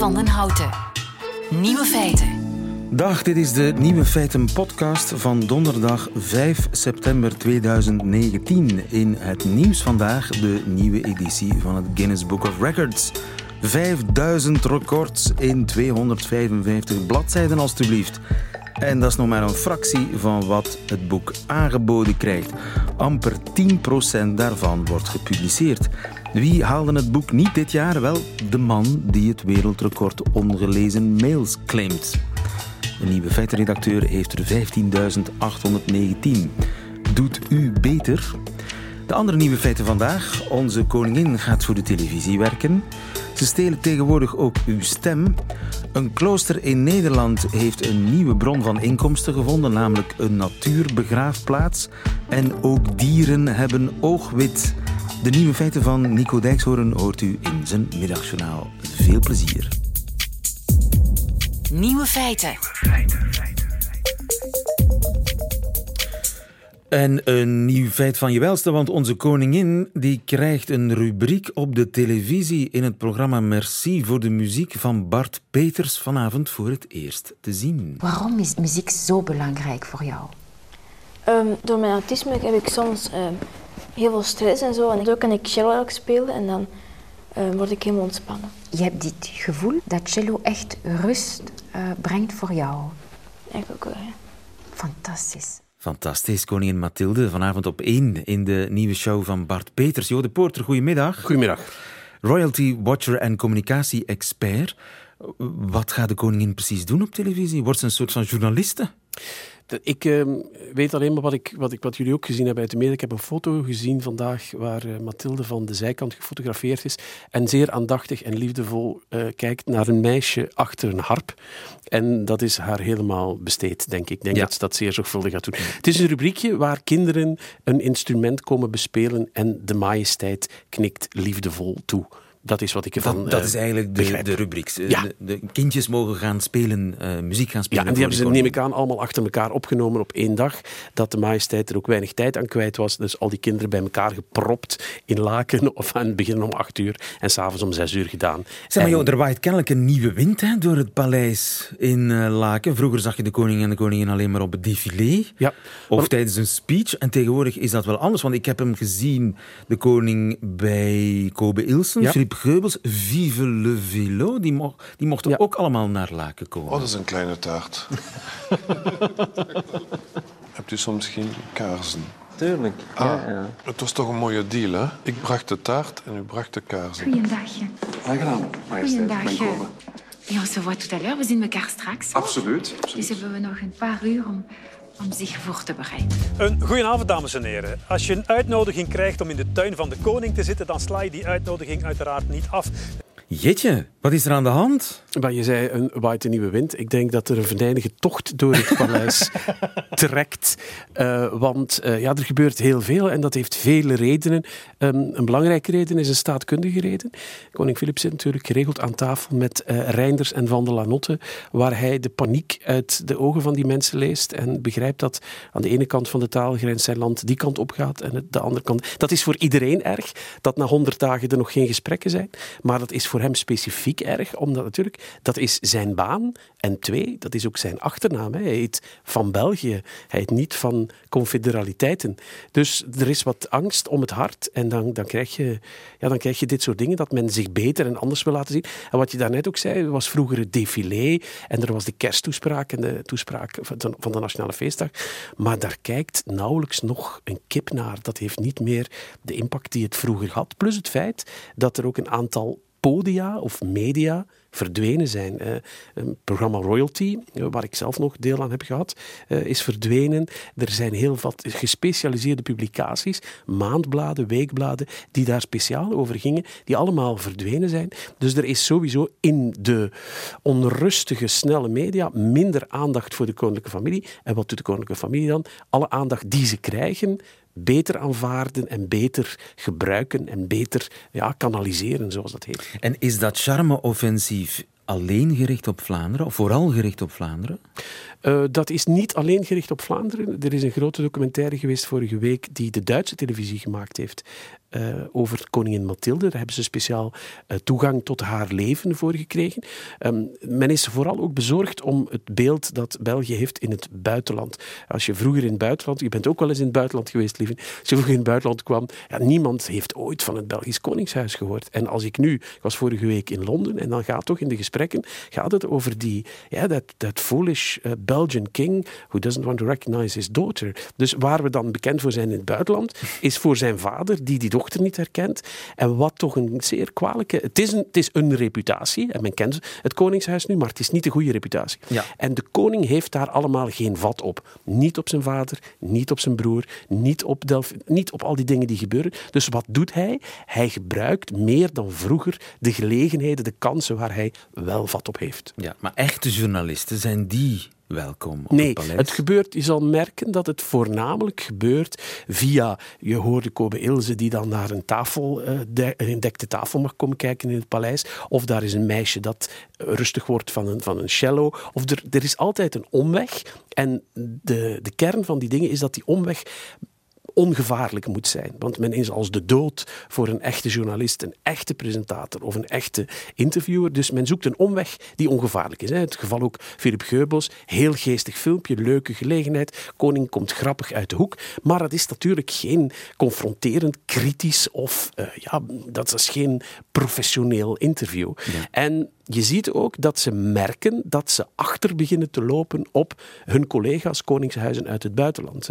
van den Houten. Nieuwe feiten. Dag, dit is de Nieuwe Feiten podcast van donderdag 5 september 2019. In het nieuws vandaag de nieuwe editie van het Guinness Book of Records. 5000 records in 255 bladzijden alstublieft. En dat is nog maar een fractie van wat het boek aangeboden krijgt. Amper 10% daarvan wordt gepubliceerd. Wie haalde het boek niet dit jaar? Wel, de man die het wereldrecord ongelezen mails claimt. Een nieuwe feitenredacteur heeft er 15.819. Doet u beter? De andere nieuwe feiten vandaag. Onze koningin gaat voor de televisie werken. Ze stelen tegenwoordig ook uw stem. Een klooster in Nederland heeft een nieuwe bron van inkomsten gevonden, namelijk een natuurbegraafplaats. En ook dieren hebben oogwit. De nieuwe feiten van Nico Dijkshoorn hoort u in zijn middagjournaal. Veel plezier. Nieuwe feiten. En een nieuw feit van je welste, want onze koningin die krijgt een rubriek op de televisie in het programma Merci voor de muziek van Bart Peters vanavond voor het eerst te zien. Waarom is muziek zo belangrijk voor jou? Ehm, door mijn autisme heb ik soms ehm, heel veel stress en zo. En zo kan ik cello ook spelen en dan ehm, word ik helemaal ontspannen. Je hebt dit gevoel dat cello echt rust eh, brengt voor jou. Eigenlijk ook wel, ja. Fantastisch. Fantastisch, koningin Mathilde, vanavond op 1 in de nieuwe show van Bart Peters. Jo de Poorter, goedemiddag. Goedemiddag. Royalty Watcher en communicatie-expert. Wat gaat de koningin precies doen op televisie? Wordt ze een soort van journaliste? Ik uh, weet alleen maar wat, ik, wat, ik, wat jullie ook gezien hebben uit de media. Ik heb een foto gezien vandaag waar uh, Mathilde van de zijkant gefotografeerd is en zeer aandachtig en liefdevol uh, kijkt naar een meisje achter een harp. En dat is haar helemaal besteed, denk ik. Ik denk ja. dat ze dat zeer zorgvuldig gaat doen. Het is een rubriekje waar kinderen een instrument komen bespelen en de majesteit knikt liefdevol toe. Dat is wat ik ervan Dat, dat is eigenlijk de, de rubriek. Ja. De, de, kindjes mogen gaan spelen, uh, muziek gaan spelen. Ja, en die hebben ze, neem ik aan, allemaal achter elkaar opgenomen op één dag. Dat de majesteit er ook weinig tijd aan kwijt was. Dus al die kinderen bij elkaar gepropt in Laken. Of aan het begin om acht uur en s'avonds om zes uur gedaan. Zeg maar, en... joh, er waait kennelijk een nieuwe wind hè, door het paleis in uh, Laken. Vroeger zag je de koning en de koningin alleen maar op het défilé. Ja. Of maar... tijdens een speech. En tegenwoordig is dat wel anders. Want ik heb hem gezien, de koning bij Kobe Ilsen, Ja. Philippe Geubels... Vive le vélo, die, mo die mochten Ja. ook allemaal naar Laken komen. Oh, dat is een kleine taart. Hebt u soms geen kaarsen? Tuurlijk. Ah, Ja, ja. het was toch een mooie deal, hè? Ik bracht de taart en u bracht de kaarsen. Goeiedag. Aangenaam, majesteit. Goeiedag. Mijn komen. Et on se voit tout à l'heure. We zien elkaar straks. Absoluut. Dus hebben we nog een paar uur om, om zich voor te bereiden. Een goedenavond, dames en heren. Als je een uitnodiging krijgt om in de tuin van de koning te zitten, dan sla je die uitnodiging uiteraard niet af. Jetje, wat is er aan de hand? Maar je zei een waait een nieuwe wind. Ik denk dat er een venijnige tocht door het paleis trekt. Uh, want uh, ja, er gebeurt heel veel en dat heeft vele redenen. Um, een belangrijke reden is een staatkundige reden. Koning Filip zit natuurlijk geregeld aan tafel met uh, Reinders en Van der Lanotte, waar hij de paniek uit de ogen van die mensen leest en begrijpt dat aan de ene kant van de taalgrens zijn land die kant op gaat en de andere kant. Dat is voor iedereen erg, dat na honderd dagen er nog geen gesprekken zijn. Maar dat is voor hem specifiek erg, omdat natuurlijk, dat is zijn baan. En twee, dat is ook zijn achternaam. Hij heet van België. Hij heet niet van confederaliteiten. Dus er is wat angst om het hart. En dan, dan, krijg je, ja, dan krijg je dit soort dingen, dat men zich beter en anders wil laten zien. En wat je daarnet ook zei, was vroeger het défilé. En er was de kersttoespraak en de toespraak van van de Nationale Feestdag. Maar daar kijkt nauwelijks nog een kip naar. Dat heeft niet meer de impact die het vroeger had. Plus het feit dat er ook een aantal podia of media verdwenen zijn. Een programma Royalty, uh, waar ik zelf nog deel aan heb gehad, uh, is verdwenen. Er zijn heel wat gespecialiseerde publicaties, maandbladen, weekbladen, die daar speciaal over gingen, die allemaal verdwenen zijn. Dus er is sowieso in de onrustige, snelle media minder aandacht voor de koninklijke familie. En wat doet de koninklijke familie dan? Alle aandacht die ze krijgen, beter aanvaarden en beter gebruiken en beter ja, kanaliseren, zoals dat heet. En is dat charme-offensief alleen gericht op Vlaanderen, of vooral gericht op Vlaanderen? Uh, dat is niet alleen gericht op Vlaanderen. Er is een grote documentaire geweest vorige week die de Duitse televisie gemaakt heeft. Eh, over koningin Mathilde. Daar hebben ze speciaal eh, toegang tot haar leven voor gekregen. Ehm, men is vooral ook bezorgd om het beeld dat België heeft in het buitenland. Als je vroeger in het buitenland, je bent ook wel eens in het buitenland geweest, lieve. Als je vroeger in het buitenland kwam, ja, niemand heeft ooit van het Belgisch Koningshuis gehoord. En als ik nu, ik was vorige week in Londen, en dan gaat toch in de gesprekken, gaat het over die, ja, that, that foolish uh, Belgian king who doesn't want to recognize his daughter. Dus waar we dan bekend voor zijn in het buitenland, is voor zijn vader, die die dochter niet herkent. En wat toch een zeer kwalijke... Het is een, het is een reputatie, en men kent het Koningshuis nu, maar het is niet een goede reputatie. Ja. En de koning heeft daar allemaal geen vat op. Niet op zijn vader, niet op zijn broer, niet op, Delphi, niet op al die dingen die gebeuren. Dus wat doet hij? Hij gebruikt meer dan vroeger de gelegenheden, de kansen waar hij wel vat op heeft. Ja, maar echte journalisten, zijn die welkom op Nee, het paleis? het gebeurt, je zal merken dat het voornamelijk gebeurt via, je hoorde Kobe Ilse die dan naar een tafel, eh, de- een dekte tafel mag komen kijken in het paleis. Of daar is een meisje dat rustig wordt van een, van een cello. Of er, er is altijd een omweg. En de, de kern van die dingen is dat die omweg ongevaarlijk moet zijn. Want men is als de dood voor een echte journalist, een echte presentator of een echte interviewer. Dus men zoekt een omweg die ongevaarlijk is. hè. Het geval ook Philip Geubels. Heel geestig filmpje, leuke gelegenheid. Koning komt grappig uit de hoek. Maar dat is natuurlijk geen confronterend, kritisch of... eh, ja, dat is geen professioneel interview. En je ziet ook dat ze merken dat ze achter beginnen te lopen op hun collega's koningshuizen uit het buitenland.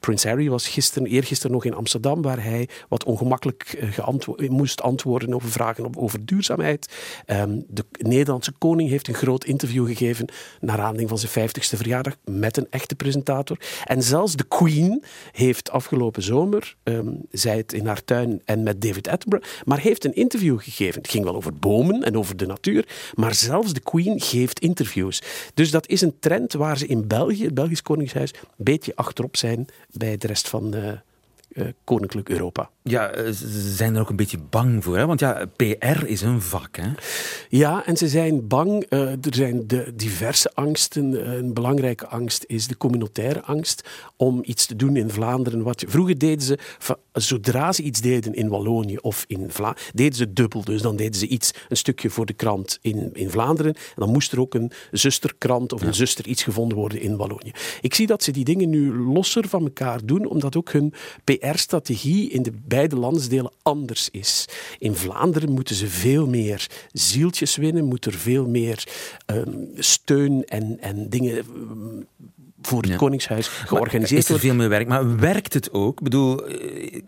Eh, Prins Harry was gisteren, eergisteren nog in Amsterdam, waar hij wat ongemakkelijk eh, geantwo- moest antwoorden over vragen over duurzaamheid. Ehm, de Nederlandse koning heeft een groot interview gegeven naar aanleiding van zijn 50ste verjaardag met een echte presentator. En zelfs de Queen heeft afgelopen zomer, ehm, zei het in haar tuin en met David Attenborough, maar heeft een interview gegeven. Het ging wel over bomen en over de natuur, maar zelfs de Queen geeft interviews. Dus dat is een trend waar ze in België, het Belgisch Koningshuis, een beetje achterop zijn bij de rest van eh, eh, Koninklijk Europa. Ja, eh, ze zijn er ook een beetje bang voor, hè? want ja, PR is een vak. Hè? Ja, en ze zijn bang. eh, er zijn de diverse angsten. Eh, een belangrijke angst is de communautaire angst om iets te doen in Vlaanderen. Wat je, vroeger deden ze, zodra ze iets deden in Wallonië of in Vlaanderen, deden ze dubbel. Dus dan deden ze iets, een stukje voor de krant in, in Vlaanderen. En dan moest er ook een zusterkrant of een zuster iets gevonden worden in Wallonië. Ik zie dat ze die dingen nu losser van elkaar doen, omdat ook hun PR-strategie in de beide landsdelen anders is. In Vlaanderen moeten ze veel meer zieltjes winnen, moet er veel meer ehm, steun en, en dingen ehm, voor het Ja. Koningshuis georganiseerd Is er worden. veel meer werk, maar werkt het ook? Ik bedoel, eh, eh,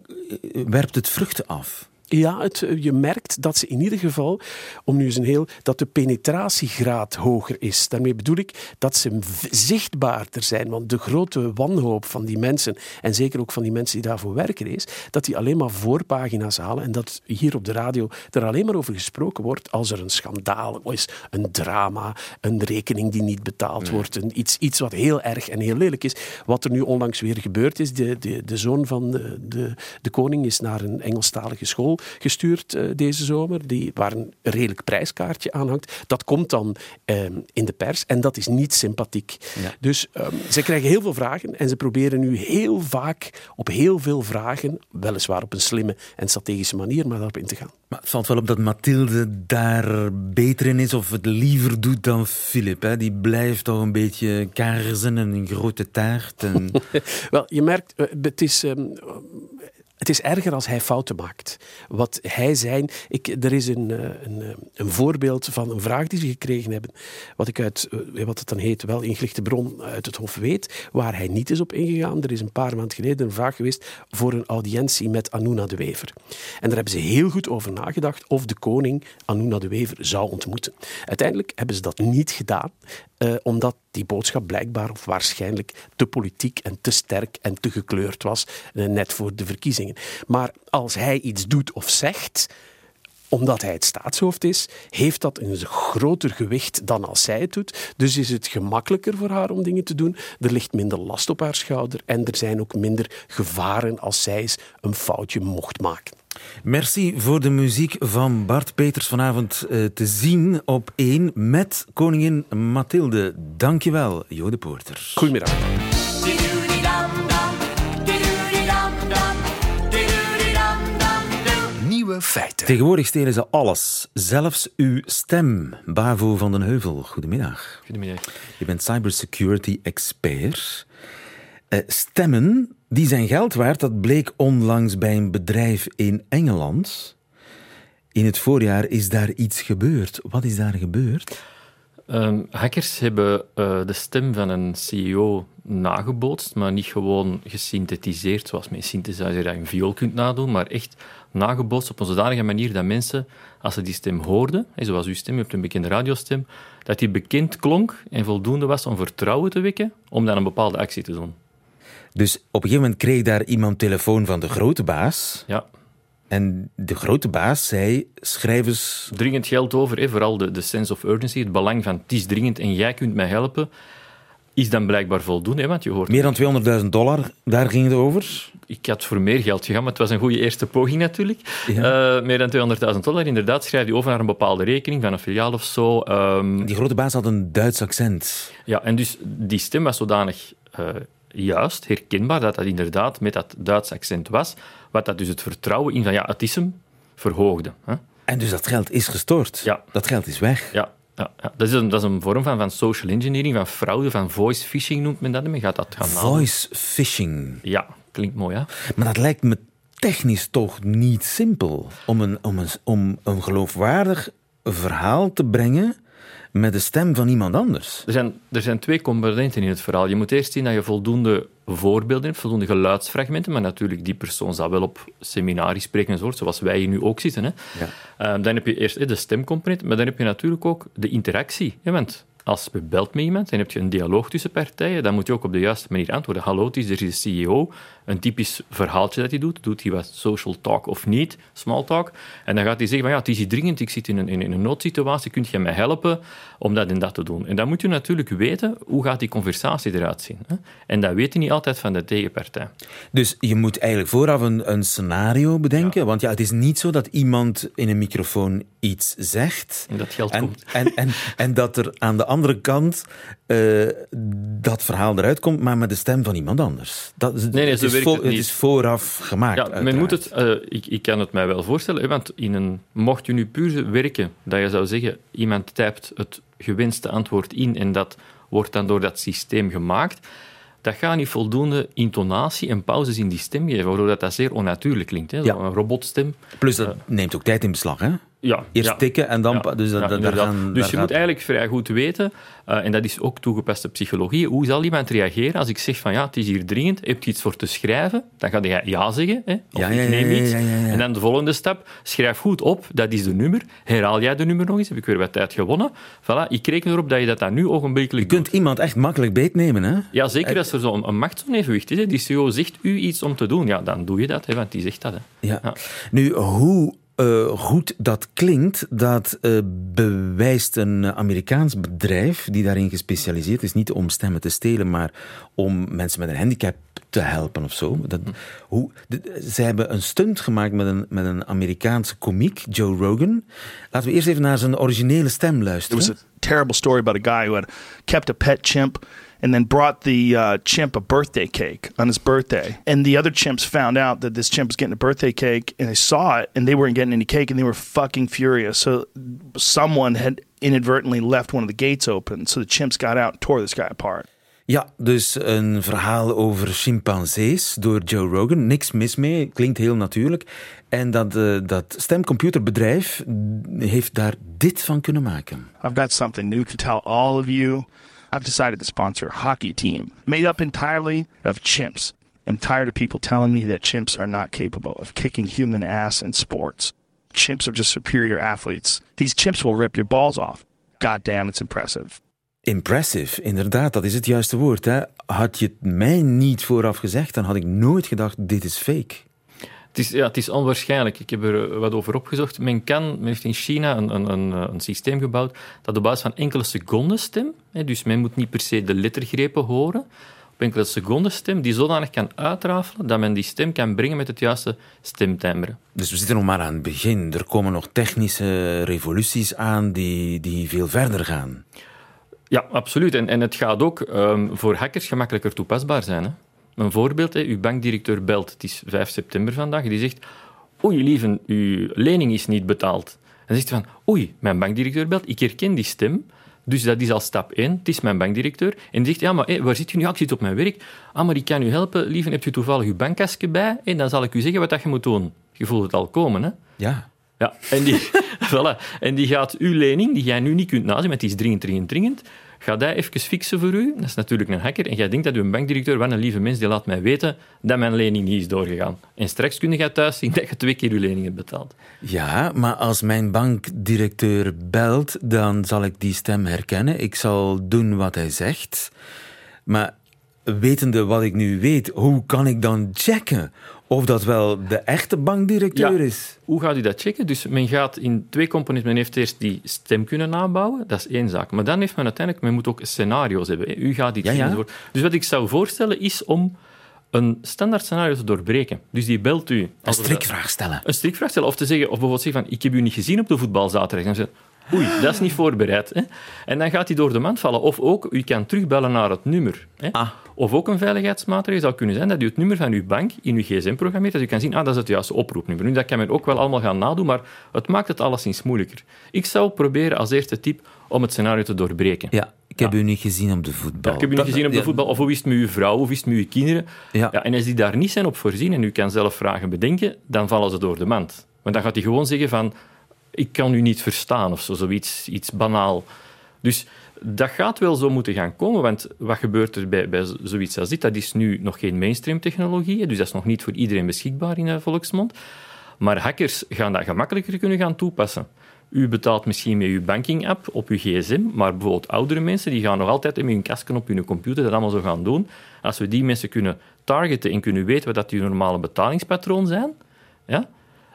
werpt het vruchten af? Ja, het, eh, je merkt dat ze in ieder geval, om nu eens een heel, dat de penetratiegraad hoger is. Daarmee bedoel ik dat ze zichtbaarder zijn. Want de grote wanhoop van die mensen, en zeker ook van die mensen die daarvoor werken, is dat die alleen maar voorpagina's halen en dat hier op de radio er alleen maar over gesproken wordt als er een schandaal is, een drama, een rekening die niet betaald wordt, een, iets, iets wat heel erg en heel lelijk is. Wat er nu onlangs weer gebeurd is, de, de, de zoon van de, de, de koning is naar een Engelstalige school gestuurd eh, deze zomer, die, waar een redelijk prijskaartje aan hangt. Dat komt dan ehm, in de pers en dat is niet sympathiek. Ja. Dus ehm, ze krijgen heel veel vragen en ze proberen nu heel vaak op heel veel vragen, weliswaar op een slimme en strategische manier, maar daarop in te gaan. Maar het valt wel op dat Mathilde daar beter in is of het liever doet dan Philip. Hè? Die blijft toch een beetje kaarsen en een grote taart. En... Wel, je merkt, eh, het is, ehm, het is erger als hij fouten maakt. Wat hij zijn. Ik, er is een, eh, een, eh, een voorbeeld van een vraag die ze gekregen hebben. Wat ik uit, eh, wat het dan heet, wel ingelichte bron uit het Hof weet. Waar hij niet is op ingegaan. Er is een paar maanden geleden een vraag geweest voor een audiëntie met Anuna de Wever. En daar hebben ze heel goed over nagedacht of de koning Anuna de Wever zou ontmoeten. Uiteindelijk hebben ze dat niet gedaan. Eh, omdat die boodschap blijkbaar of waarschijnlijk te politiek en te sterk en te gekleurd was, eh, net voor de verkiezingen. Maar als hij iets doet of zegt, omdat hij het staatshoofd is, heeft dat een groter gewicht dan als zij het doet. Dus is het gemakkelijker voor haar om dingen te doen. Er ligt minder last op haar schouder en er zijn ook minder gevaren als zij eens een foutje mocht maken. Merci voor de muziek van Bart Peters vanavond eh, te zien op 1 met koningin Mathilde. Dankjewel, Jode Poorter. Goedemiddag. Dee-doo-dee-dum-dum. feiten. Tegenwoordig stelen ze alles, zelfs uw stem. Bavo van den Heuvel, goedemiddag. Goedemiddag. Je bent cybersecurity expert. Eh, stemmen, die zijn geld waard. Dat bleek onlangs bij een bedrijf in Engeland. In het voorjaar is daar iets gebeurd. Wat is daar gebeurd? Um, hackers hebben uh, de stem van een CEO nagebootst, maar niet gewoon gesynthetiseerd, zoals met een synthesizer dat je een viool kunt nadoen, maar echt nagebootst op een zodanige manier dat mensen, als ze die stem hoorden, zoals uw stem, je hebt een bekende radiostem, dat die bekend klonk en voldoende was om vertrouwen te wekken om dan een bepaalde actie te doen. Dus op een gegeven moment kreeg daar iemand telefoon van de grote baas. Ja. En de grote baas zei, schrijf eens... Dringend geld over, hè, vooral de, de sense of urgency, het belang van het is dringend en jij kunt mij helpen, is dan blijkbaar voldoende. Hè, want je hoort... Meer dan 200.000 dollar, daar ging het over? Ik had voor meer geld gegaan, maar het was een goede eerste poging natuurlijk. Ja. Uh, meer dan 200.000 dollar, inderdaad, schrijf je over naar een bepaalde rekening van een filiaal of zo. Um... Die grote baas had een Duits accent. Ja, en dus die stem was zodanig... Uh, juist, herkenbaar, dat dat inderdaad met dat Duits accent was, wat dat dus het vertrouwen in van ja, het is hem, verhoogde. Hè? En dus dat geld is gestort? Ja. Dat geld is weg? Ja. Ja, ja. Dat, is een, dat is een vorm van, van social engineering, van fraude, van voice phishing noemt men dat. Men gaat dat gaan Voice phishing? Ja, klinkt mooi, hè? Maar dat lijkt me technisch toch niet simpel om een, om een, om een geloofwaardig verhaal te brengen met de stem van iemand anders. Er zijn, er zijn twee componenten in het verhaal. Je moet eerst zien dat je voldoende voorbeelden hebt, voldoende geluidsfragmenten, maar natuurlijk, die persoon zal wel op seminarie spreken enzovoort, zoals wij hier nu ook zitten. Hè. Ja. Um, dan heb je eerst de stemcomponent, maar dan heb je natuurlijk ook de interactie. Hè, want als je belt met iemand en heb je een dialoog tussen partijen, dan moet je ook op de juiste manier antwoorden. Hallo, het is de CEO. Een typisch verhaaltje dat hij doet. Doet hij wat social talk of niet, small talk. En dan gaat hij zeggen van ja, het is hier dringend, ik zit in een, in een noodsituatie, kunt je mij helpen om dat en dat te doen? En dan moet je natuurlijk weten, hoe gaat die conversatie eruit zien? Hè? En dat weet je niet altijd van de tegenpartij. Dus je moet eigenlijk vooraf een, een scenario bedenken, Ja. want ja, het is niet zo dat iemand in een microfoon iets zegt En dat geld en, komt. en, en, en dat er aan de andere kant eh, dat verhaal eruit komt, maar met de stem van iemand anders. Dat, is- nee, zo is werkt vo- het niet. is vooraf gemaakt. Ja, men moet het, eh, ik, ik kan het mij wel voorstellen, hè, want in een, mocht je nu puur werken, dat je zou zeggen, iemand typt het gewenste antwoord in en dat wordt dan door dat systeem gemaakt, dat gaat niet voldoende intonatie en pauzes in die stem geven, waardoor dat, dat zeer onnatuurlijk klinkt. Hè? Ja. Een robotstem. Plus dat neemt ook tijd in beslag, hè? Ja, Eerst ja. tikken en dan... Ja, dus dat, ja, dat- daar inderdaad. gaan, dus je moet eigenlijk vrij goed weten, eh, en dat is ook toegepaste psychologie, hoe zal iemand reageren als ik zeg van ja, het is hier dringend, heb je iets voor te schrijven? Dan ga je ja zeggen, hè? of ik neem iets. En dan de volgende stap, schrijf goed op, dat is de nummer. Herhaal jij de nummer nog eens, heb ik weer wat tijd gewonnen. Voilà, ik reken erop dat je dat dan nu ogenblikkelijk Je kunt iemand echt makkelijk beetnemen, hè? Ja, zeker als er zo'n een machtsonevenwicht is. Hè. Die CEO zegt u iets om te doen, ja, dan doe je dat, hè, want die zegt dat. Hè. Ja. Nu, hoe eh, goed dat klinkt, dat eh, bewijst een Amerikaans bedrijf die daarin gespecialiseerd is, niet om stemmen te stelen, maar om mensen met een handicap te helpen of zo. Dat, hoe, de- zij hebben een stunt gemaakt met een, met een Amerikaanse komiek, Joe Rogan. Laten we eerst even naar zijn originele stem luisteren. was a terrible story about a guy who had kept a pet chimp and then brought the uh, chimp a birthday cake on his birthday. And the other chimps found out that this chimp was getting a birthday cake and they saw it and they weren't getting any cake and they were fucking furious. So someone had inadvertently left one of the gates open. So the chimps got out and tore this guy apart. Ja, dus een verhaal over chimpansees door Joe Rogan. Niks mis mee, klinkt heel natuurlijk. En dat, eh, dat stemcomputerbedrijf heeft daar dit van kunnen maken. I've got something new to tell all of you. I've decided to sponsor a hockey team made up entirely of chimps. I'm tired of people telling me that chimps are not capable of kicking human ass in sports. Chimps are just superior athletes. These chimps will rip your balls off. God damn, it's impressive. Impressive, inderdaad, dat is het juiste woord. Hè. Had je het mij niet vooraf gezegd, dan had ik nooit gedacht, dit is fake. Het is, ja, het is onwaarschijnlijk. Ik heb er eh, wat over opgezocht. Men, kan, men heeft in China een, een, een, eh, een systeem gebouwd dat op basis van enkele seconden stem, hè, dus men moet niet per se de lettergrepen horen, op enkele seconden stem, die zodanig kan uitrafelen dat men die stem kan brengen met het juiste stemtimbre. Dus we zitten nog maar aan het begin. Er komen nog technische revoluties aan die, die veel verder gaan. Ja, absoluut. En, en het gaat ook ehm, voor hackers gemakkelijker toepasbaar zijn. Hè. Een voorbeeld, hè, uw bankdirecteur belt, het is 5 september vandaag, die zegt oei lieve, uw lening is niet betaald. Dan zegt van, oei, mijn bankdirecteur belt, ik herken die stem. Dus dat is al stap 1. Het is mijn bankdirecteur. En die zegt, ja, maar hé, waar zit u nu? Ja, ik zit op mijn werk. Ah, maar ik kan u helpen. Lieve, hebt u toevallig uw bankkastje bij? En dan zal ik u zeggen wat dat je moet doen. Je voelt het al komen, hè? Ja. Ja, en die, en die gaat uw lening, die jij nu niet kunt nazien, want die is dringend, dringend, dringend, gaat hij even fixen voor u. Dat is natuurlijk een hacker. En jij denkt dat uw bankdirecteur, wat een lieve mens, die laat mij weten dat mijn lening niet is doorgegaan. En straks kun je thuis zien dat je twee keer uw lening hebt betaald. Ja, maar als mijn bankdirecteur belt, dan zal ik die stem herkennen. Ik zal doen wat hij zegt. Maar wetende wat ik nu weet, hoe kan ik dan checken of dat wel de echte bankdirecteur Ja. is? Hoe gaat u dat checken? Dus men gaat in twee componenten. Men heeft eerst die stem kunnen nabouwen, dat is één zaak. Maar dan heeft men uiteindelijk, men moet ook scenario's hebben. U gaat iets Ja, zien ja. Dus wat ik zou voorstellen is om een standaard scenario te doorbreken. Dus die belt u. Een strikvraag stellen. Een strikvraag stellen. Of te zeggen, of bijvoorbeeld zeggen van, ik heb u niet gezien op de voetbalzaterdag. Dan zeggen ze, oei, dat is niet voorbereid. Hè? En dan gaat hij door de mand vallen. Of ook, u kan terugbellen naar het nummer. Hè? Ah. Of ook een veiligheidsmaatregel zou kunnen zijn dat u het nummer van uw bank in uw gsm programmeert, dat u kan zien, ah, dat is het juiste oproepnummer. Nu, dat kan men ook wel allemaal gaan nadoen, maar het maakt het alleszins moeilijker. Ik zou proberen als eerste tip om het scenario te doorbreken. Ja, ik heb u niet gezien op de voetbal. Ik heb u niet gezien op de ja, voetbal, of hoe is het met uw vrouw, of is het met uw kinderen. Ja, en als die daar niet zijn op voorzien en u kan zelf vragen bedenken, dan vallen ze door de mand. Want dan gaat hij gewoon zeggen van, ik kan u niet verstaan, of zo, zoiets iets banaal. Dus dat gaat wel zo moeten gaan komen, want wat gebeurt er bij, bij zoiets als dit? Dat is nu nog geen mainstream technologie, dus dat is nog niet voor iedereen beschikbaar in de volksmond. Maar hackers gaan dat gemakkelijker kunnen gaan toepassen. U betaalt misschien met uw banking-app op uw gsm, maar bijvoorbeeld oudere mensen die gaan nog altijd met hun kasken op hun computer dat allemaal zo gaan doen. Als we die mensen kunnen targeten en kunnen weten wat dat die normale betalingspatroon zijn, ja,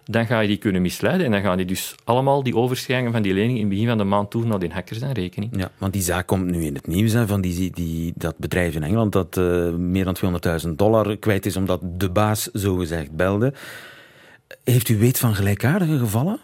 dan ga je die kunnen misleiden en dan gaan die dus allemaal die overschrijvingen van die lening in het begin van de maand toe naar die hackers zijn rekening. Ja, want die zaak komt nu in het nieuws. Hè, van die, die, dat bedrijf in Engeland dat eh, meer dan 200.000 dollar kwijt is omdat de baas zogezegd belde. Heeft u weet van gelijkaardige gevallen?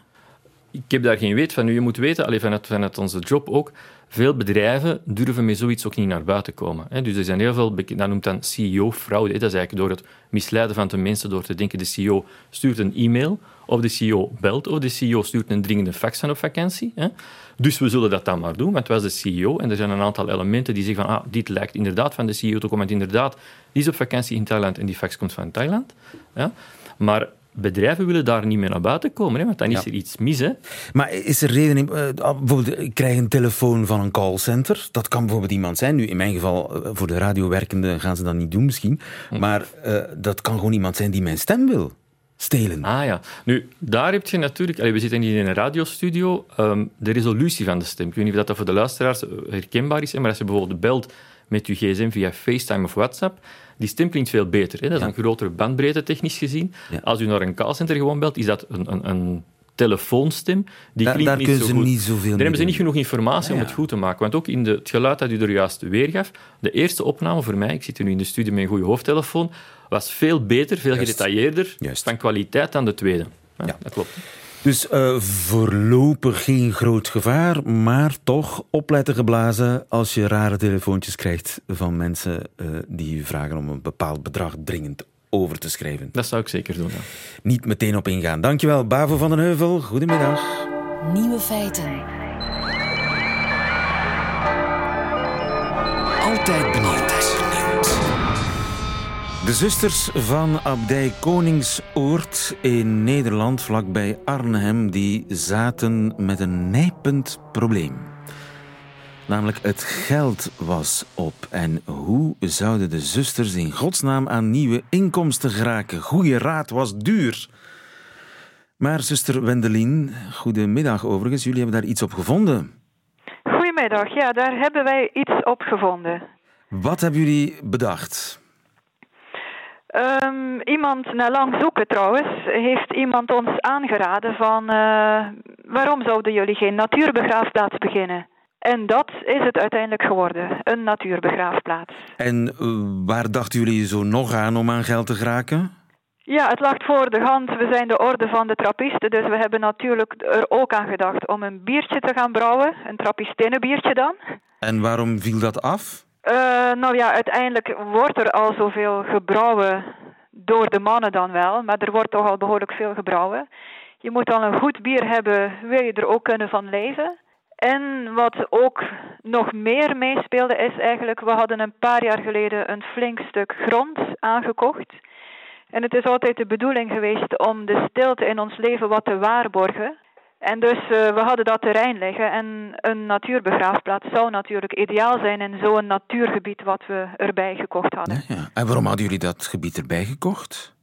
Ik heb daar geen weet van. Nu, je moet weten, allee, vanuit, vanuit onze job ook, veel bedrijven durven met zoiets ook niet naar buiten komen. Dus er zijn heel veel, dat noemt dan CEO-fraude. Dat is eigenlijk door het misleiden van de mensen door te denken de CEO stuurt een e-mail, of de CEO belt, of de CEO stuurt een dringende fax van op vakantie. Dus we zullen dat dan maar doen, want het was de CEO en er zijn een aantal elementen die zeggen van ah, dit lijkt inderdaad van de CEO te komen, want inderdaad, die is op vakantie in Thailand en die fax komt van Thailand. Maar bedrijven willen daar niet mee naar buiten komen, hè, want dan is Ja. er iets mis. Hè. Maar is er reden in... eh, ah, bijvoorbeeld, ik krijg een telefoon van een callcenter. Dat kan bijvoorbeeld iemand zijn. Nu, in mijn geval, eh, voor de radiowerkende gaan ze dat niet doen misschien. Maar eh, dat kan gewoon iemand zijn die mijn stem wil stelen. Ah ja. Nu, daar heb je natuurlijk... allee, we zitten hier in een radiostudio. ehm, de resolutie van de stem. Ik weet niet of dat voor de luisteraars herkenbaar is, maar als je bijvoorbeeld belt met je gsm via FaceTime of WhatsApp, die stem klinkt veel beter. Hè? Dat is Ja. een grotere bandbreedte technisch gezien. Ja. Als u naar een callcenter gewoon belt, is dat een, een, een telefoonstem. Die klinkt daar niet kunnen zo ze goed. niet zoveel Daar hebben ze doen. niet genoeg informatie Ja, om het goed te maken. Want ook in de, het geluid dat u er juist weergaf, de eerste opname voor mij, ik zit nu in de studio met een goede hoofdtelefoon, was veel beter, veel Juist. gedetailleerder Juist. van kwaliteit dan de tweede. Ja. Dat klopt. Dus eh, voorlopig geen groot gevaar, maar toch opletten geblazen als je rare telefoontjes krijgt van mensen eh, die u vragen om een bepaald bedrag dringend over te schrijven. Dat zou ik zeker doen. Ja. Niet meteen op ingaan. Dankjewel, Bavo van den Heuvel. Goedemiddag. Nieuwe feiten. Altijd benieuwd. De zusters van Abdij Koningsoord in Nederland, vlakbij Arnhem, die zaten met een nijpend probleem. Namelijk het geld was op. En hoe zouden de zusters in godsnaam aan nieuwe inkomsten geraken? Goeie raad was duur. Maar zuster Wendelin, goedemiddag overigens. Jullie hebben daar iets op gevonden. Goedemiddag, ja, daar hebben wij iets op gevonden. Wat hebben jullie bedacht? Ehm, iemand, na lang zoeken trouwens, heeft iemand ons aangeraden van eh, waarom zouden jullie geen natuurbegraafplaats beginnen? En dat is het uiteindelijk geworden, een natuurbegraafplaats. En eh, waar dachten jullie zo nog aan om aan geld te geraken? Ja, het lag voor de hand. We zijn de orde van de trappisten, dus we hebben natuurlijk er ook aan gedacht om een biertje te gaan brouwen. Een trappistinnenbiertje dan. En waarom viel dat af? Eh, nou ja, uiteindelijk wordt er al zoveel gebrouwen door de mannen dan wel, maar er wordt toch al behoorlijk veel gebrouwen. Je moet dan een goed bier hebben, wil je er ook kunnen van leven. En wat ook nog meer meespeelde is eigenlijk, we hadden een paar jaar geleden een flink stuk grond aangekocht. En het is altijd de bedoeling geweest om de stilte in ons leven wat te waarborgen. En dus uh, we hadden dat terrein liggen en een natuurbegraafplaats zou natuurlijk ideaal zijn in zo'n natuurgebied wat we erbij gekocht hadden. Ja, ja. En waarom hadden jullie dat gebied erbij gekocht?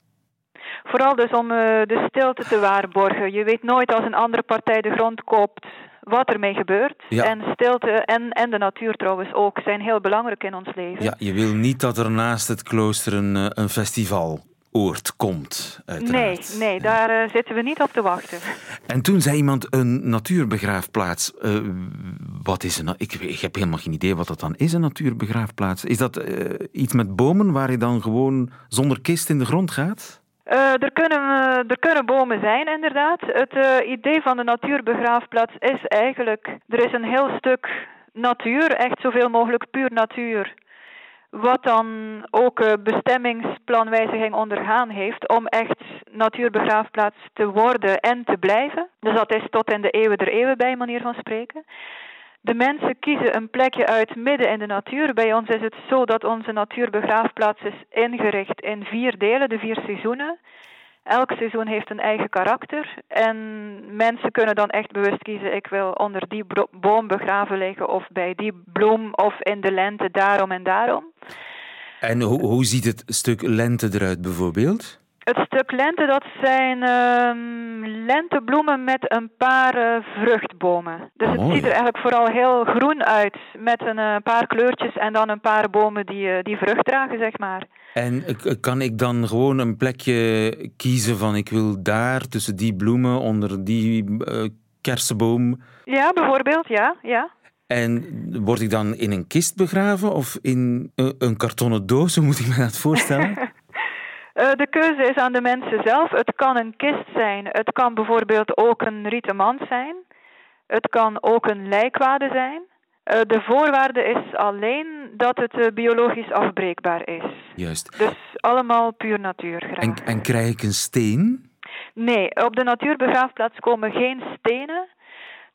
Vooral dus om uh, de stilte te waarborgen. Je weet nooit als een andere partij de grond koopt wat ermee gebeurt. Ja. En stilte en, en de natuur trouwens ook zijn heel belangrijk in ons leven. Ja, je wil niet dat er naast het klooster een, eh, een festival oord komt, uiteraard. Nee, nee daar uh, zitten we niet op te wachten. En toen zei iemand een natuurbegraafplaats. Uh, wat is een, ik, ik, heb helemaal geen idee wat dat dan is, een natuurbegraafplaats. Is dat uh, iets met bomen waar je dan gewoon zonder kist in de grond gaat? er, kunnen, er kunnen bomen zijn, inderdaad. Het idee van de natuurbegraafplaats is eigenlijk... Er is een heel stuk natuur, echt zoveel mogelijk puur natuur wat dan ook bestemmingsplanwijziging ondergaan heeft om echt natuurbegraafplaats te worden en te blijven. Dus dat is tot in de eeuwen der eeuwen bij manier van spreken. De mensen kiezen een plekje uit midden in de natuur. Bij ons is het zo dat onze natuurbegraafplaats is ingericht in vier delen, de vier seizoenen. Elk seizoen heeft een eigen karakter en mensen kunnen dan echt bewust kiezen: ik wil onder die boom begraven liggen of bij die bloem of in de lente daarom en daarom. En hoe, hoe ziet het stuk lente eruit bijvoorbeeld? Het stuk lente, dat zijn uh, lentebloemen met een paar uh, vruchtbomen. Dus Mooi. het ziet er eigenlijk vooral heel groen uit, met een uh, paar kleurtjes en dan een paar bomen die, uh, die vrucht dragen, zeg maar. En kan ik dan gewoon een plekje kiezen van ik wil daar tussen die bloemen onder die kersenboom? Ja, bijvoorbeeld, ja, ja. En word ik dan in een kist begraven of in een kartonnen doos? Hoe moet ik me dat voorstellen? Uh, de keuze is aan de mensen zelf. Het kan een kist zijn. Het kan bijvoorbeeld ook een rieten mand zijn. Het kan ook een lijkwade zijn. Uh, de voorwaarde is alleen dat het uh, biologisch afbreekbaar is. Juist. Dus allemaal puur natuur graag. En, en krijg ik een steen? Nee, op de natuurbegraafplaats komen geen stenen.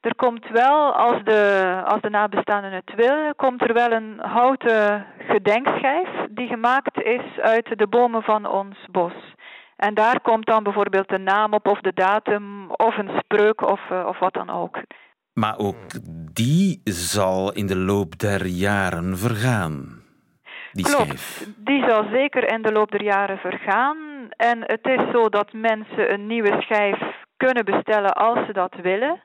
Er komt wel, als de, als de nabestaanden het willen, komt er wel een houten gedenkschijf die gemaakt is uit de bomen van ons bos. En daar komt dan bijvoorbeeld de naam op of de datum of een spreuk of, uh, of wat dan ook. Maar ook die zal in de loop der jaren vergaan. Die Klopt, schijf. die zal zeker in de loop der jaren vergaan. En het is zo dat mensen een nieuwe schijf kunnen bestellen als ze dat willen.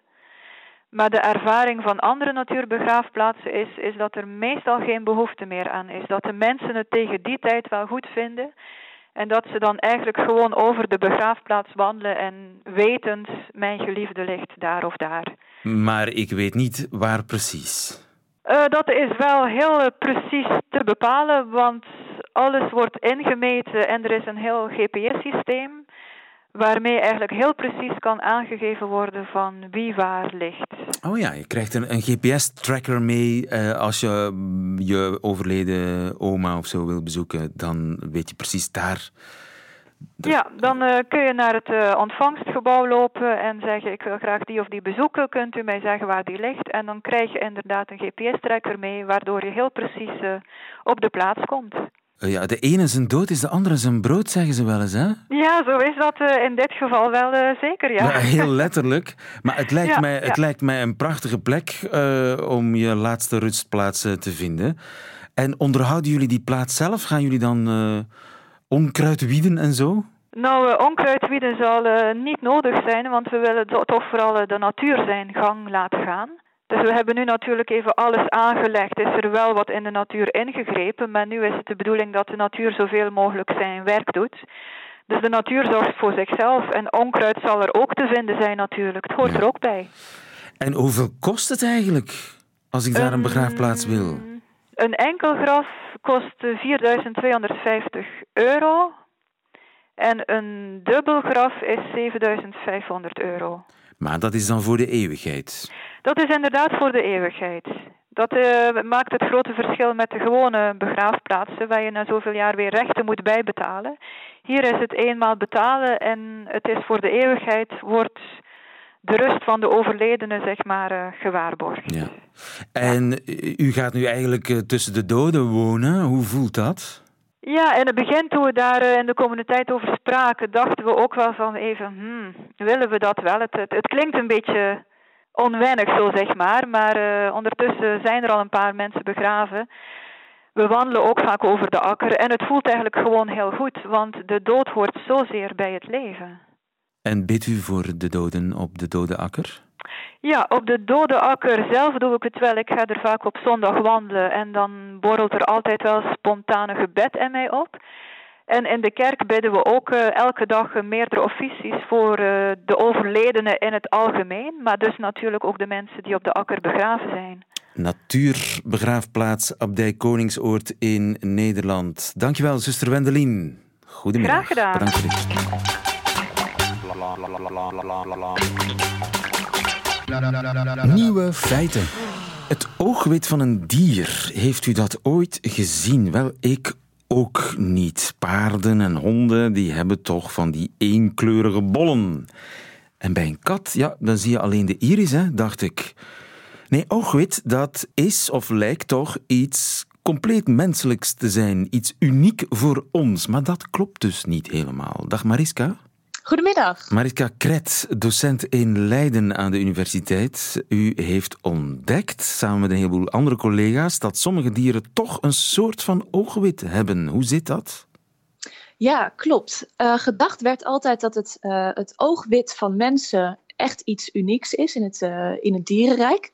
Maar de ervaring van andere natuurbegraafplaatsen is, is dat er meestal geen behoefte meer aan is. Dat de mensen het tegen die tijd wel goed vinden. En dat ze dan eigenlijk gewoon over de begraafplaats wandelen en wetend, mijn geliefde ligt daar of daar. Maar ik weet niet waar precies. Uh, dat is wel heel uh, precies te bepalen, want alles wordt ingemeten en er is een heel GPS-systeem waarmee eigenlijk heel precies kan aangegeven worden van wie waar ligt. Oh ja, je krijgt een, een GPS-tracker mee uh, als je je overleden oma of zo wil bezoeken, dan weet je precies daar. Ja, dan uh, kun je naar het uh, ontvangstgebouw lopen en zeggen ik wil graag die of die bezoeken, kunt u mij zeggen waar die ligt en dan krijg je inderdaad een GPS-tracker mee waardoor je heel precies op de plaats komt. Ja, de ene zijn dood is de andere zijn brood, zeggen ze wel eens, hè? Ja, zo is dat uh, in dit geval wel uh, zeker, ja. ja. Heel letterlijk. Maar het lijkt, Ja, mij, ja. het lijkt mij een prachtige plek uh, om je laatste rustplaats te vinden. En onderhouden jullie die plaats zelf? Gaan jullie dan onkruid wieden en zo? Nou, onkruidwieden zal niet nodig zijn, want we willen toch vooral de natuur zijn gang laten gaan. Dus we hebben nu natuurlijk even alles aangelegd. Is er wel wat in de natuur ingegrepen, maar nu is het de bedoeling dat de natuur zoveel mogelijk zijn werk doet. Dus de natuur zorgt voor zichzelf en onkruid zal er ook te vinden zijn natuurlijk. Het hoort Ja. er ook bij. En hoeveel kost het eigenlijk als ik daar een begraafplaats wil? Een enkel graf kost eh, 4250 euro en een dubbel graf is 7500 euro. Maar dat is dan voor de eeuwigheid. Dat is inderdaad voor de eeuwigheid. Dat eh, maakt het grote verschil met de gewone begraafplaatsen, waar je na zoveel jaar weer rechten moet bijbetalen. Hier is het eenmaal betalen en het is voor de eeuwigheid, wordt de rust van de overledene, zeg maar, uh, gewaarborgd. Ja. En u gaat nu eigenlijk uh, tussen de doden wonen. Hoe voelt dat? Ja, in het begin toen we daar uh, in de communiteit over spraken, dachten we ook wel van even, hmm, willen we dat wel? Het, het, het klinkt een beetje onwennig, zo zeg maar, maar ondertussen zijn er al een paar mensen begraven. We wandelen ook vaak over de akker en het voelt eigenlijk gewoon heel goed, want de dood hoort zozeer bij het leven. En bidt u voor de doden op de dode akker? Ja, op de dode akker zelf doe ik het wel. Ik ga er vaak op zondag wandelen en dan borrelt er altijd wel spontane gebed in mij op. En in de kerk bidden we ook uh, elke dag meerdere officies voor uh, de overledenen in het algemeen, maar dus natuurlijk ook de mensen die op de akker begraven zijn. Natuurbegraafplaats Abdij Koningsoord in Nederland. Dankjewel, zuster Wendelin. Goedemiddag. Graag gedaan. Bedankt voor dit. Nieuwe feiten. Het oogwit van een dier, heeft u dat ooit gezien? Wel, ik ook niet. Paarden en honden, die hebben toch van die eenkleurige bollen. En bij een kat, ja, dan zie je alleen de iris, hè, dacht ik. Nee, oogwit, dat is of lijkt toch iets compleet menselijks te zijn. Iets uniek voor ons. Maar dat klopt dus niet helemaal. Dag Mariska. Goedemiddag. Mariska Kret, docent in Leiden aan de universiteit. U heeft ontdekt, samen met een heleboel andere collega's, dat sommige dieren toch een soort van oogwit hebben. Hoe zit dat? Ja, klopt. Uh, gedacht werd altijd dat het, uh, het oogwit van mensen echt iets unieks is in het, uh, in het dierenrijk.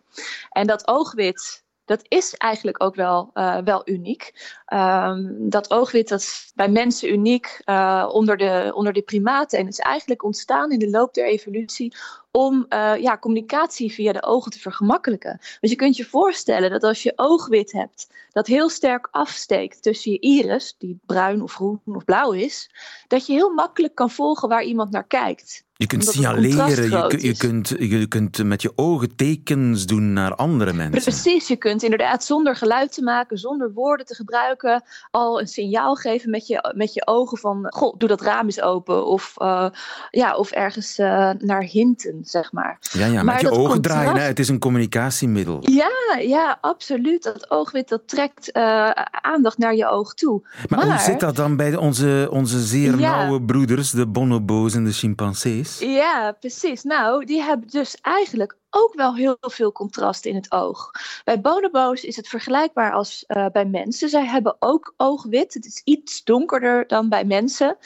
En dat oogwit dat is eigenlijk ook wel, uh, wel uniek. Um, dat oogwit dat is bij mensen uniek uh, onder, de, onder de primaten. En is eigenlijk ontstaan in de loop der evolutie om uh, ja, communicatie via de ogen te vergemakkelijken. Dus je kunt je voorstellen dat als je oogwit hebt, dat heel sterk afsteekt tussen je iris, die bruin of groen of blauw is, dat je heel makkelijk kan volgen waar iemand naar kijkt. Je kunt signaleren, je, je, kunt, je kunt met je ogen tekens doen naar andere mensen. Precies, je kunt inderdaad zonder geluid te maken, zonder woorden te gebruiken, al een signaal geven met je, met je ogen van, goh, doe dat raam eens open. Of, uh, ja, of ergens uh, naar hinten, zeg maar. Ja, ja met je ogen contrast... draaien, hè? het is een communicatiemiddel. Ja, ja, absoluut. Dat oogwit, dat trekt uh, aandacht naar je oog toe. Maar, maar, hoe zit dat dan bij onze, onze zeer ja. nauwe broeders, de bonobo's en de chimpansees? Ja, precies. Nou, die hebben dus eigenlijk ook wel heel veel contrast in het oog. Bij bonobo's is het vergelijkbaar als uh, bij mensen. Zij hebben ook oogwit. Het is iets donkerder dan bij mensen.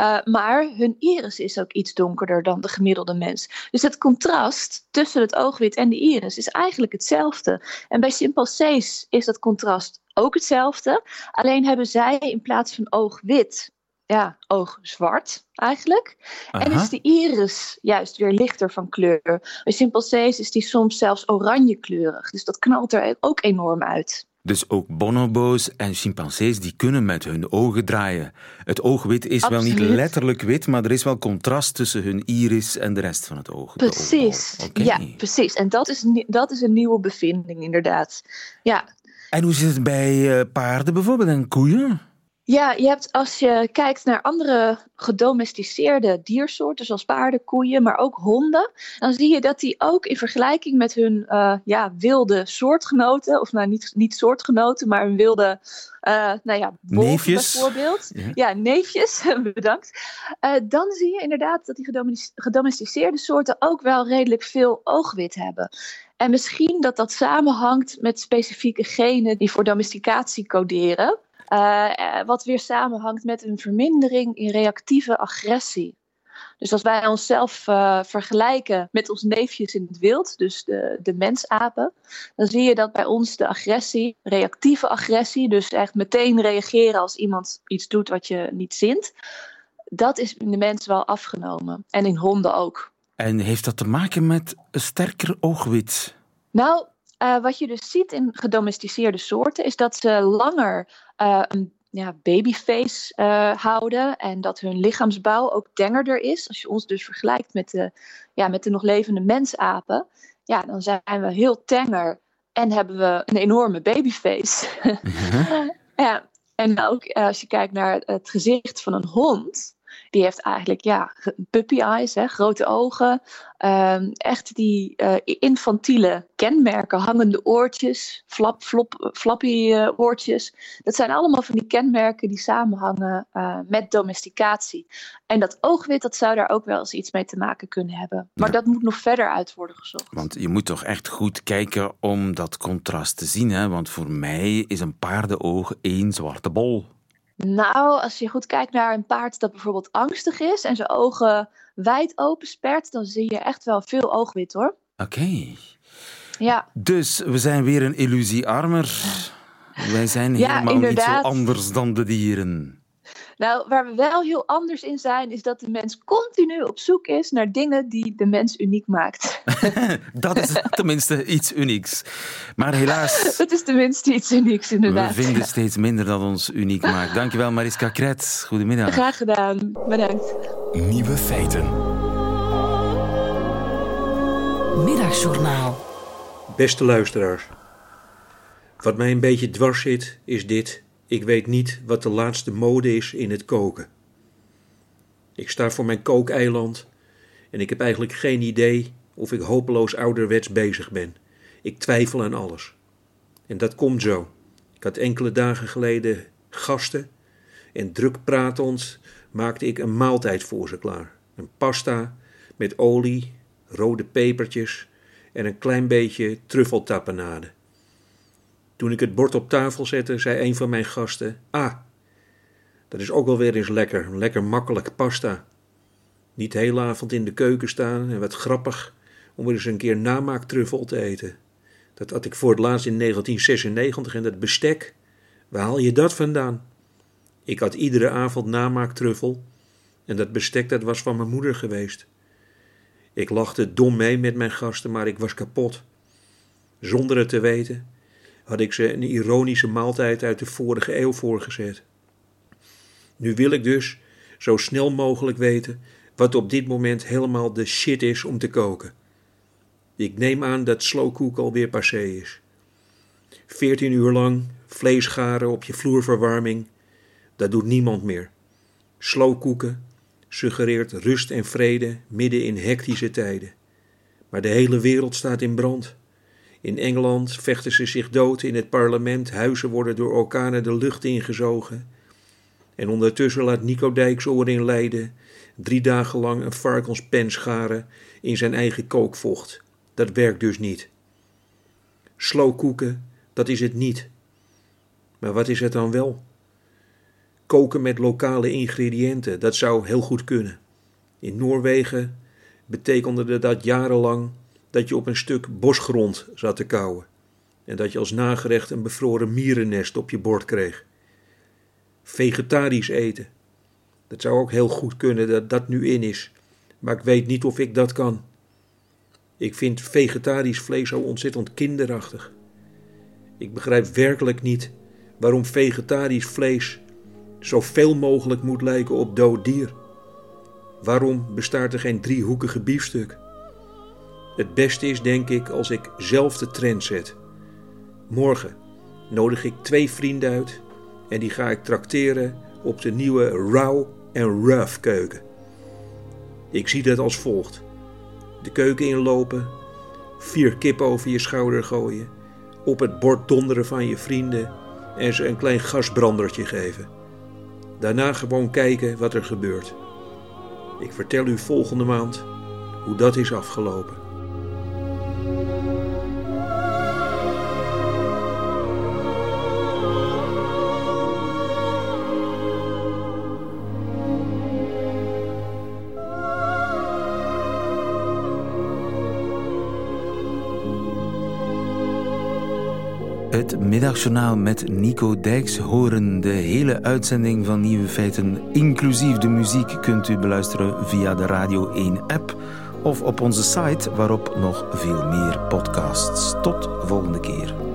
Uh, maar hun iris is ook iets donkerder dan de gemiddelde mens. Dus het contrast tussen het oogwit en de iris is eigenlijk hetzelfde. En bij chimpansees is dat contrast ook hetzelfde. Alleen hebben zij in plaats van oogwit ja, oog zwart eigenlijk. Aha. En is de iris juist weer lichter van kleur. Bij chimpansees is die soms zelfs oranje kleurig. Dus dat knalt er ook enorm uit. Dus ook bonobo's en chimpansees die kunnen met hun ogen draaien. Het oogwit is Absoluut. wel niet letterlijk wit, maar er is wel contrast tussen hun iris en de rest van het oog. Precies, okay. ja, precies. En dat is, dat is een nieuwe bevinding inderdaad. Ja. En hoe zit het bij paarden bijvoorbeeld en koeien? Ja, je hebt als je kijkt naar andere gedomesticeerde diersoorten, zoals paarden, koeien, maar ook honden, dan zie je dat die ook in vergelijking met hun uh, ja, wilde soortgenoten, of nou niet, niet soortgenoten, maar hun wilde, uh, nou ja, neefjes. bijvoorbeeld. Ja, ja neefjes, bedankt. Uh, dan zie je inderdaad dat die gedomesticeerde soorten ook wel redelijk veel oogwit hebben. En misschien dat dat samenhangt met specifieke genen die voor domesticatie coderen. Uh, wat weer samenhangt met een vermindering in reactieve agressie. Dus als wij onszelf uh, vergelijken met onze neefjes in het wild, dus de, de mensapen, dan zie je dat bij ons de agressie, reactieve agressie, dus echt meteen reageren als iemand iets doet wat je niet zint, dat is in de mens wel afgenomen. En in honden ook. En heeft dat te maken met een sterker oogwit? Nou, uh, wat je dus ziet in gedomesticeerde soorten is dat ze langer uh, een ja, babyface uh, houden en dat hun lichaamsbouw ook tengerder is. Als je ons dus vergelijkt met de, ja, met de nog levende mensapen, ja, dan zijn we heel tenger en hebben we een enorme babyface. ja. En ook eh, als je kijkt naar het gezicht van een hond, die heeft eigenlijk ja, puppy eyes, hè, grote ogen. Ehm, echt die uh, infantiele kenmerken, hangende oortjes, flap, flop, flappy uh, oortjes. Dat zijn allemaal van die kenmerken die samenhangen uh, met domesticatie. En dat oogwit, dat zou daar ook wel eens iets mee te maken kunnen hebben. Maar ja. dat moet nog verder uit worden gezocht. Want je moet toch echt goed kijken om dat contrast te zien. Hè? Want voor mij is een paardenoog één zwarte bol. Nou, als je goed kijkt naar een paard dat bijvoorbeeld angstig is en zijn ogen wijd open spert, dan zie je echt wel veel oogwit hoor. Oké. Okay. Ja. Dus we zijn weer een illusiearmer. Wij zijn ja, helemaal inderdaad. niet zo anders dan de dieren. Nou, waar we wel heel anders in zijn, is dat de mens continu op zoek is naar dingen die de mens uniek maakt. dat is tenminste iets unieks. Maar helaas. Dat is tenminste iets unieks, inderdaad. We vinden steeds minder dat ons uniek maakt. Dankjewel, Mariska Kret. Goedemiddag. Graag gedaan. Bedankt. Nieuwe feiten. Middagjournaal. Beste luisteraars. Wat mij een beetje dwars zit, is dit. Ik weet niet wat de laatste mode is in het koken. Ik sta voor mijn kookeiland en ik heb eigenlijk geen idee of ik hopeloos ouderwets bezig ben. Ik twijfel aan alles. En dat komt zo. Ik had enkele dagen geleden gasten en druk pratend maakte ik een maaltijd voor ze klaar. Een pasta met olie, rode pepertjes en een klein beetje truffeltapenade. Toen ik het bord op tafel zette, zei een van mijn gasten: Ah, dat is ook wel weer eens lekker, lekker makkelijk pasta. Niet de hele avond in de keuken staan en wat grappig om weer eens een keer namaaktruffel te eten. Dat had ik voor het laatst in 1996 en dat bestek. Waar haal je dat vandaan? Ik had iedere avond namaaktruffel en dat bestek dat was van mijn moeder geweest. Ik lachte dom mee met mijn gasten, maar ik was kapot. Zonder het te weten had ik ze een ironische maaltijd uit de vorige eeuw voorgezet. Nu wil ik dus zo snel mogelijk weten wat op dit moment helemaal de shit is om te koken. Ik neem aan dat slowcook alweer passé is. 14 uur lang vlees garen op je vloerverwarming, dat doet niemand meer. Slowkoeken suggereert rust en vrede midden in hectische tijden. Maar de hele wereld staat in brand. In Engeland vechten ze zich dood in het parlement, huizen worden door orkanen de lucht ingezogen. En ondertussen laat Nico Dijksoor in Leiden drie dagen lang een varkenspen scharen in zijn eigen kookvocht. Dat werkt dus niet. Slowkoeken, dat is het niet. Maar wat is het dan wel? Koken met lokale ingrediënten, dat zou heel goed kunnen. In Noorwegen betekende dat jarenlang dat je op een stuk bosgrond zat te kauwen en dat je als nagerecht een bevroren mierennest op je bord kreeg. Vegetarisch eten. Dat zou ook heel goed kunnen dat dat nu in is, maar ik weet niet of ik dat kan. Ik vind vegetarisch vlees zo ontzettend kinderachtig. Ik begrijp werkelijk niet waarom vegetarisch vlees zoveel mogelijk moet lijken op dood dier. Waarom bestaat er geen driehoekige biefstuk? Het beste is, denk ik, als ik zelf de trend zet. Morgen nodig ik twee vrienden uit en die ga ik trakteren op de nieuwe Raw en Rough keuken. Ik zie dat als volgt: de keuken inlopen, vier kippen over je schouder gooien, op het bord donderen van je vrienden en ze een klein gasbrandertje geven. Daarna gewoon kijken wat er gebeurt. Ik vertel u volgende maand hoe dat is afgelopen. Het middagjournaal met Nico Dijkshoorn. De hele uitzending van Nieuwe Feiten, inclusief de muziek, kunt u beluisteren via de Radio 1-app of op onze site, waarop nog veel meer podcasts. Tot volgende keer.